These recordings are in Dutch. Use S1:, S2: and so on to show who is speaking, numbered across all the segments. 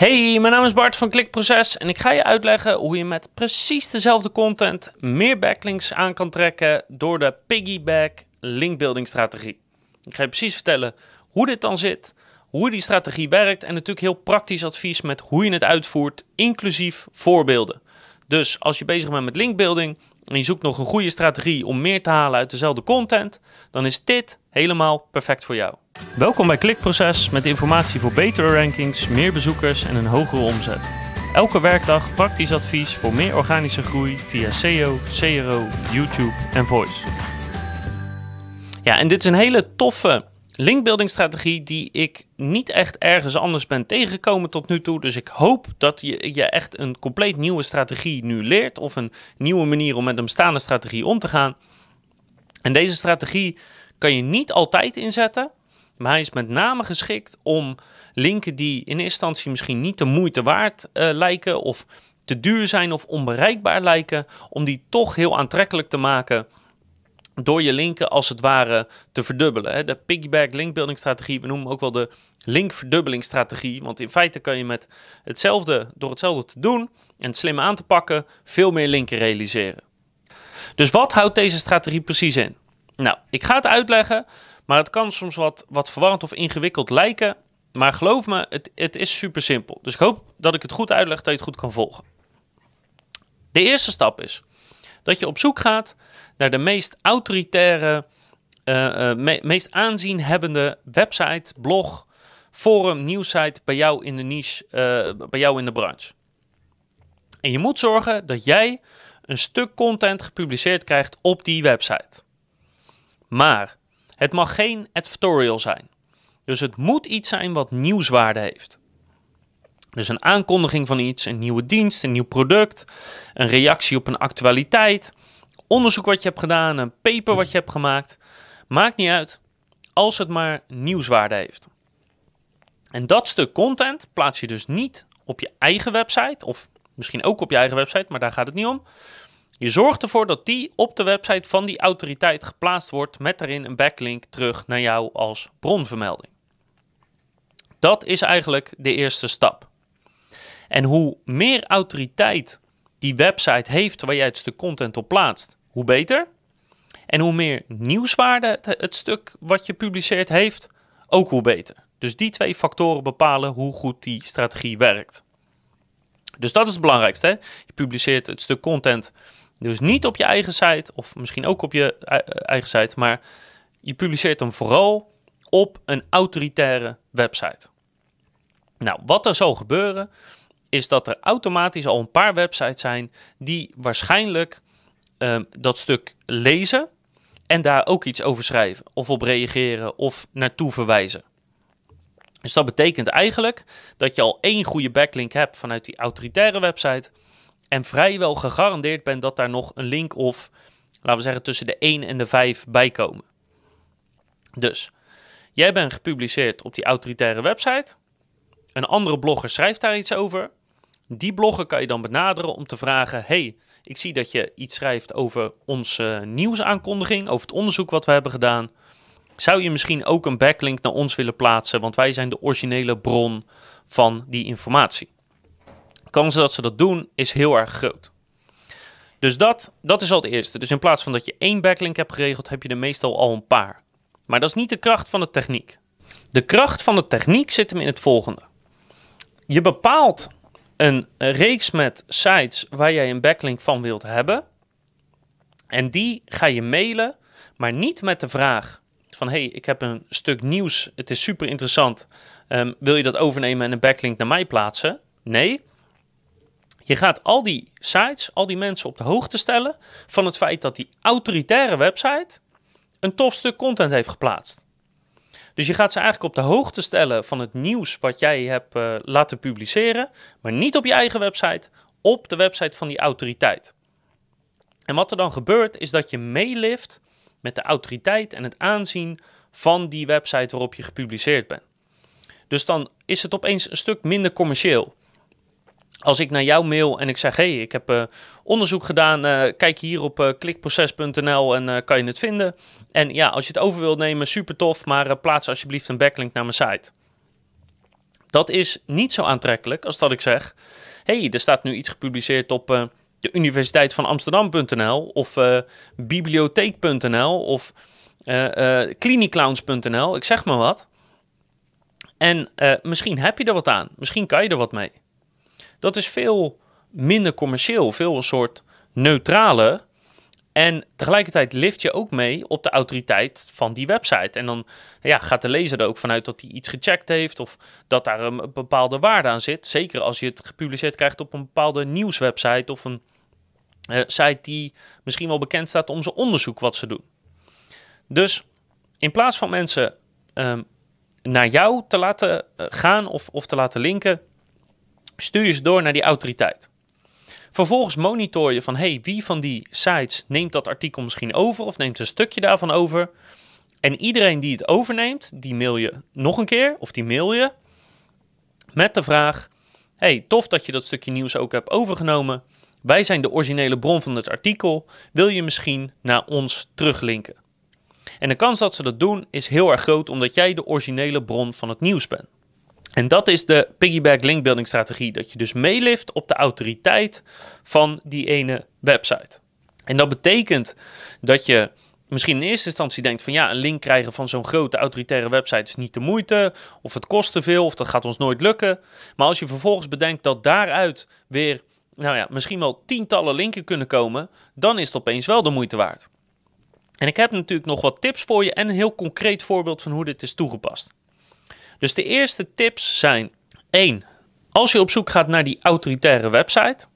S1: Hey, mijn naam is Bart van Klikproces en ik ga je uitleggen hoe je met precies dezelfde content meer backlinks aan kan trekken door de piggyback linkbuilding strategie. Ik ga je precies vertellen hoe dit dan zit, hoe die strategie werkt en natuurlijk heel praktisch advies met hoe je het uitvoert, inclusief voorbeelden. Dus als je bezig bent met linkbuilding en je zoekt nog een goede strategie om meer te halen uit dezelfde content, dan is dit helemaal perfect voor jou. Welkom bij Klikproces met informatie voor betere rankings, meer bezoekers en een hogere omzet. Elke werkdag praktisch advies voor meer organische groei via SEO, CRO, YouTube en Voice. Ja, en dit is een hele toffe linkbuilding strategie die ik niet echt ergens anders ben tegengekomen tot nu toe. Dus ik hoop dat je, je echt een compleet nieuwe strategie nu leert of een nieuwe manier om met een bestaande strategie om te gaan. En deze strategie kan je niet altijd inzetten, maar hij is met name geschikt om linken die in eerste instantie misschien niet de moeite waard uh, lijken of te duur zijn of onbereikbaar lijken, om die toch heel aantrekkelijk te maken door je linken als het ware te verdubbelen. De piggyback linkbuilding strategie, we noemen ook wel de linkverdubbelingsstrategie, want in feite kan je met hetzelfde, door hetzelfde te doen en het slim aan te pakken, veel meer linken realiseren. Dus wat houdt deze strategie precies in? Nou, ik ga het uitleggen, maar het kan soms wat, wat verwarrend of ingewikkeld lijken. Maar geloof me, het, het is super simpel. Dus ik hoop dat ik het goed uitleg, dat je het goed kan volgen. De eerste stap is dat je op zoek gaat naar de meest autoritaire, uh, meest aanzienhebbende website, blog, forum, nieuwsite bij jou in de niche, uh, bij jou in de branche. En je moet zorgen dat jij een stuk content gepubliceerd krijgt op die website. Maar het mag geen advertorial zijn. Dus het moet iets zijn wat nieuwswaarde heeft. Dus een aankondiging van iets, een nieuwe dienst, een nieuw product, een reactie op een actualiteit, onderzoek wat je hebt gedaan, een paper wat je hebt gemaakt. Maakt niet uit, als het maar nieuwswaarde heeft. En dat stuk content plaats je dus niet op je eigen website, of misschien ook op je eigen website, maar daar gaat het niet om. Je zorgt ervoor dat die op de website van die autoriteit geplaatst wordt met daarin een backlink terug naar jou als bronvermelding. Dat is eigenlijk de eerste stap. En hoe meer autoriteit die website heeft waar jij het stuk content op plaatst, hoe beter. En hoe meer nieuwswaarde het, stuk wat je publiceert heeft, ook hoe beter. Dus die twee factoren bepalen hoe goed die strategie werkt. Dus dat is het belangrijkste. Hè? Je publiceert het stuk content dus niet op je eigen site, of misschien ook op je eigen site, maar je publiceert hem vooral op een autoritaire website. Nou, wat er zal gebeuren, is dat er automatisch al een paar websites zijn die waarschijnlijk uh, dat stuk lezen en daar ook iets over schrijven, of op reageren, of naartoe verwijzen. Dus dat betekent eigenlijk dat je al één goede backlink hebt vanuit die autoritaire website en vrijwel gegarandeerd bent dat daar nog een link of, laten we zeggen, tussen de 1 en de 5 bij komen. Dus, jij bent gepubliceerd op die autoritaire website. Een andere blogger schrijft daar iets over. Die blogger kan je dan benaderen om te vragen: hey, ik zie dat je iets schrijft over onze nieuwsaankondiging, over het onderzoek wat we hebben gedaan. Zou je misschien ook een backlink naar ons willen plaatsen? Want wij zijn de originele bron van die informatie kans dat ze dat doen is heel erg groot. Dus dat, dat is al het eerste. Dus in plaats van dat je één backlink hebt geregeld, heb je er meestal al een paar. Maar dat is niet de kracht van de techniek. De kracht van de techniek zit hem in het volgende. Je bepaalt een reeks met sites waar jij een backlink van wilt hebben. En die ga je mailen, maar niet met de vraag van hey, ik heb een stuk nieuws, het is super interessant. Um, wil je dat overnemen en een backlink naar mij plaatsen? Nee, je gaat al die sites, al die mensen op de hoogte stellen van het feit dat die autoritaire website een tof stuk content heeft geplaatst. Dus je gaat ze eigenlijk op de hoogte stellen van het nieuws wat jij hebt uh, laten publiceren, maar niet op je eigen website, op de website van die autoriteit. En wat er dan gebeurt is dat je meelift met de autoriteit en het aanzien van die website waarop je gepubliceerd bent. Dus dan is het opeens een stuk minder commercieel als ik naar jou mail en ik zeg: hey, ik heb uh, onderzoek gedaan, uh, kijk hier op uh, klikproces.nl en kan je het vinden. En ja, als je het over wilt nemen, super tof, maar plaats alsjeblieft een backlink naar mijn site. Dat is niet zo aantrekkelijk als dat ik zeg: hey, er staat nu iets gepubliceerd op de Universiteit van Amsterdam.nl of bibliotheek.nl of cliniclowns.nl. Ik zeg maar wat. En misschien heb je er wat aan. Misschien kan je er wat mee. Dat is veel minder commercieel, veel een soort neutrale. En tegelijkertijd lift je ook mee op de autoriteit van die website. En dan ja, gaat de lezer er ook vanuit dat hij iets gecheckt heeft of dat daar een bepaalde waarde aan zit. Zeker als je het gepubliceerd krijgt op een bepaalde nieuwswebsite of een uh, site die misschien wel bekend staat om zijn onderzoek wat ze doen. Dus in plaats van mensen um, naar jou te laten eh, gaan of, of te laten linken, stuur je ze door naar die autoriteit. Vervolgens monitor je van hey, wie van die sites neemt dat artikel misschien over of neemt een stukje daarvan over. En iedereen die het overneemt, die mail je nog een keer of die mail je met de vraag: hey, tof dat je dat stukje nieuws ook hebt overgenomen. Wij zijn de originele bron van het artikel. Wil je misschien naar ons teruglinken? En de kans dat ze dat doen is heel erg groot omdat jij de originele bron van het nieuws bent. En dat is de piggyback linkbuilding strategie. Dat je dus meelift op de autoriteit van die ene website. En dat betekent dat je misschien in eerste instantie denkt van ja, een link krijgen van zo'n grote autoritaire website is niet de moeite. Of het kost te veel of dat gaat ons nooit lukken. Maar als je vervolgens bedenkt dat daaruit weer, nou ja, misschien wel tientallen linken kunnen komen, dan is het opeens wel de moeite waard. En ik heb natuurlijk nog wat tips voor je en een heel concreet voorbeeld van hoe dit is toegepast. Dus de eerste tips zijn: 1. Als je op zoek gaat naar die autoritaire website,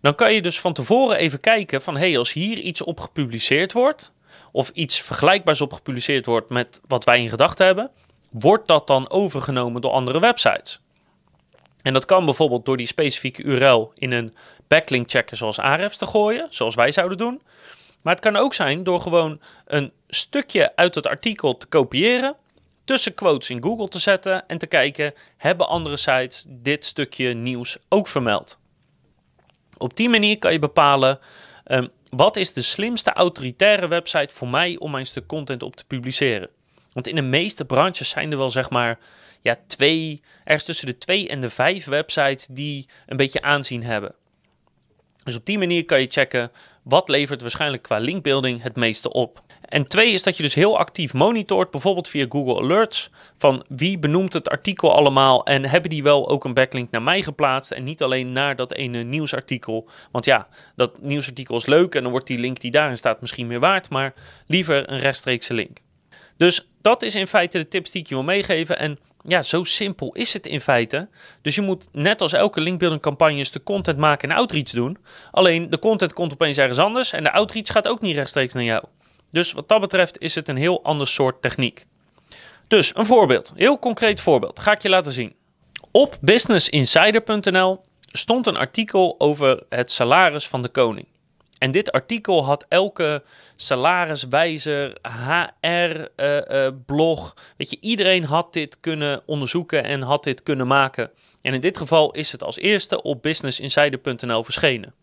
S1: dan kan je dus van tevoren even kijken van hey, als hier iets op gepubliceerd wordt, of iets vergelijkbaars op gepubliceerd wordt met wat wij in gedachten hebben, wordt dat dan overgenomen door andere websites? En dat kan bijvoorbeeld door die specifieke URL in een backlink checker zoals Ahrefs te gooien, zoals wij zouden doen. Maar het kan ook zijn door gewoon een stukje uit het artikel te kopiëren tussen quotes in Google te zetten en te kijken, hebben andere sites dit stukje nieuws ook vermeld? Op die manier kan je bepalen, um, wat is de slimste autoritaire website voor mij om mijn stuk content op te publiceren? Want in de meeste branches zijn er wel zeg maar ja, twee, ergens tussen de twee en de vijf websites die een beetje aanzien hebben. Dus op die manier kan je checken wat levert waarschijnlijk qua linkbuilding het meeste op. En twee is dat je dus heel actief monitort, bijvoorbeeld via Google Alerts, van wie benoemt het artikel allemaal en hebben die wel ook een backlink naar mij geplaatst en niet alleen naar dat ene nieuwsartikel. Want ja, dat nieuwsartikel is leuk en dan wordt die link die daarin staat misschien meer waard, maar liever een rechtstreekse link. Dus dat is in feite de tips die ik je wil meegeven en ja, zo simpel is het in feite. Dus je moet net als elke linkbuilding campagnes de content maken en outreach doen. Alleen de content komt opeens ergens anders en de outreach gaat ook niet rechtstreeks naar jou. Dus wat dat betreft is het een heel ander soort techniek. Dus een voorbeeld, heel concreet voorbeeld, ga ik je laten zien. Op businessinsider.nl stond een artikel over het salaris van de koning. En dit artikel had elke salariswijzer, HR-blog, uh, uh, weet je, iedereen had dit kunnen onderzoeken en had dit kunnen maken. En in dit geval is het als eerste op businessinsider.nl verschenen.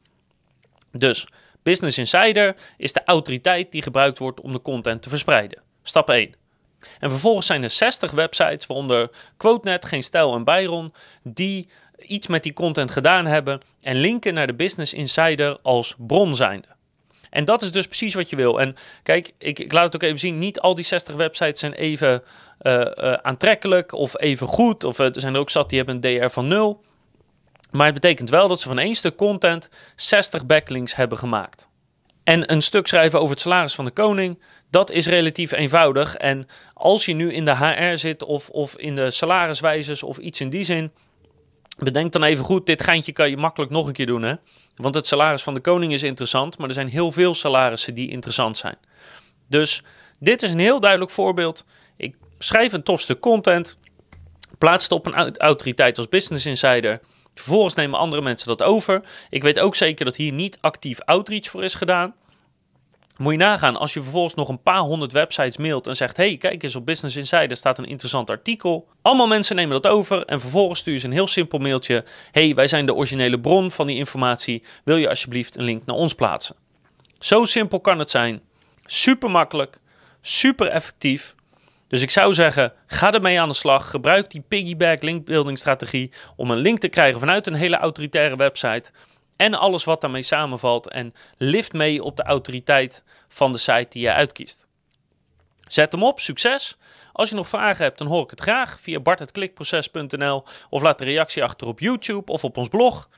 S1: Dus Business Insider is de autoriteit die gebruikt wordt om de content te verspreiden. Stap 1. En vervolgens zijn er 60 websites, waaronder QuoteNet, Geen Stijl en Byron, die iets met die content gedaan hebben en linken naar de Business Insider als bron zijnde. En dat is dus precies wat je wil. En kijk, ik, ik laat het ook even zien. Niet al die 60 websites zijn even uh, uh, aantrekkelijk of even goed. Of uh, er zijn er ook zat die hebben een DR van 0. Maar het betekent wel dat ze van één stuk content 60 backlinks hebben gemaakt. En een stuk schrijven over het salaris van de koning, dat is relatief eenvoudig. En als je nu in de HR zit of, of in de salariswijzers of iets in die zin, bedenk dan even goed, dit geintje kan je makkelijk nog een keer doen. Hè? Want het salaris van de koning is interessant, maar er zijn heel veel salarissen die interessant zijn. Dus dit is een heel duidelijk voorbeeld. Ik schrijf een tof stuk content, plaats het op een autoriteit als Business Insider. Vervolgens nemen andere mensen dat over. Ik weet ook zeker dat hier niet actief outreach voor is gedaan. Moet je nagaan, als je vervolgens nog een paar honderd websites mailt en zegt: hey, kijk eens op Business Insider staat een interessant artikel. Allemaal mensen nemen dat over en vervolgens stuur je een heel simpel mailtje: hey, wij zijn de originele bron van die informatie. Wil je alsjeblieft een link naar ons plaatsen? Zo simpel kan het zijn. Super makkelijk, super effectief. Dus ik zou zeggen, ga ermee aan de slag. Gebruik die piggyback linkbuilding strategie om een link te krijgen vanuit een hele autoritaire website en alles wat daarmee samenvalt en lift mee op de autoriteit van de site die je uitkiest. Zet hem op, succes! Als je nog vragen hebt, dan hoor ik het graag via bart.klikproces.nl of laat een reactie achter op YouTube of op ons blog.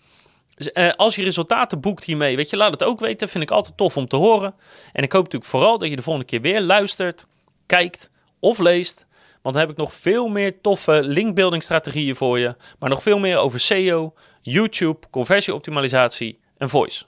S1: Uh, als je resultaten boekt hiermee, weet je, laat het ook weten. Vind ik altijd tof om te horen. En ik hoop natuurlijk vooral dat je de volgende keer weer luistert, kijkt of leest. Want dan heb ik nog veel meer toffe linkbuilding strategieën voor je. Maar nog veel meer over SEO, YouTube, conversieoptimalisatie en voice.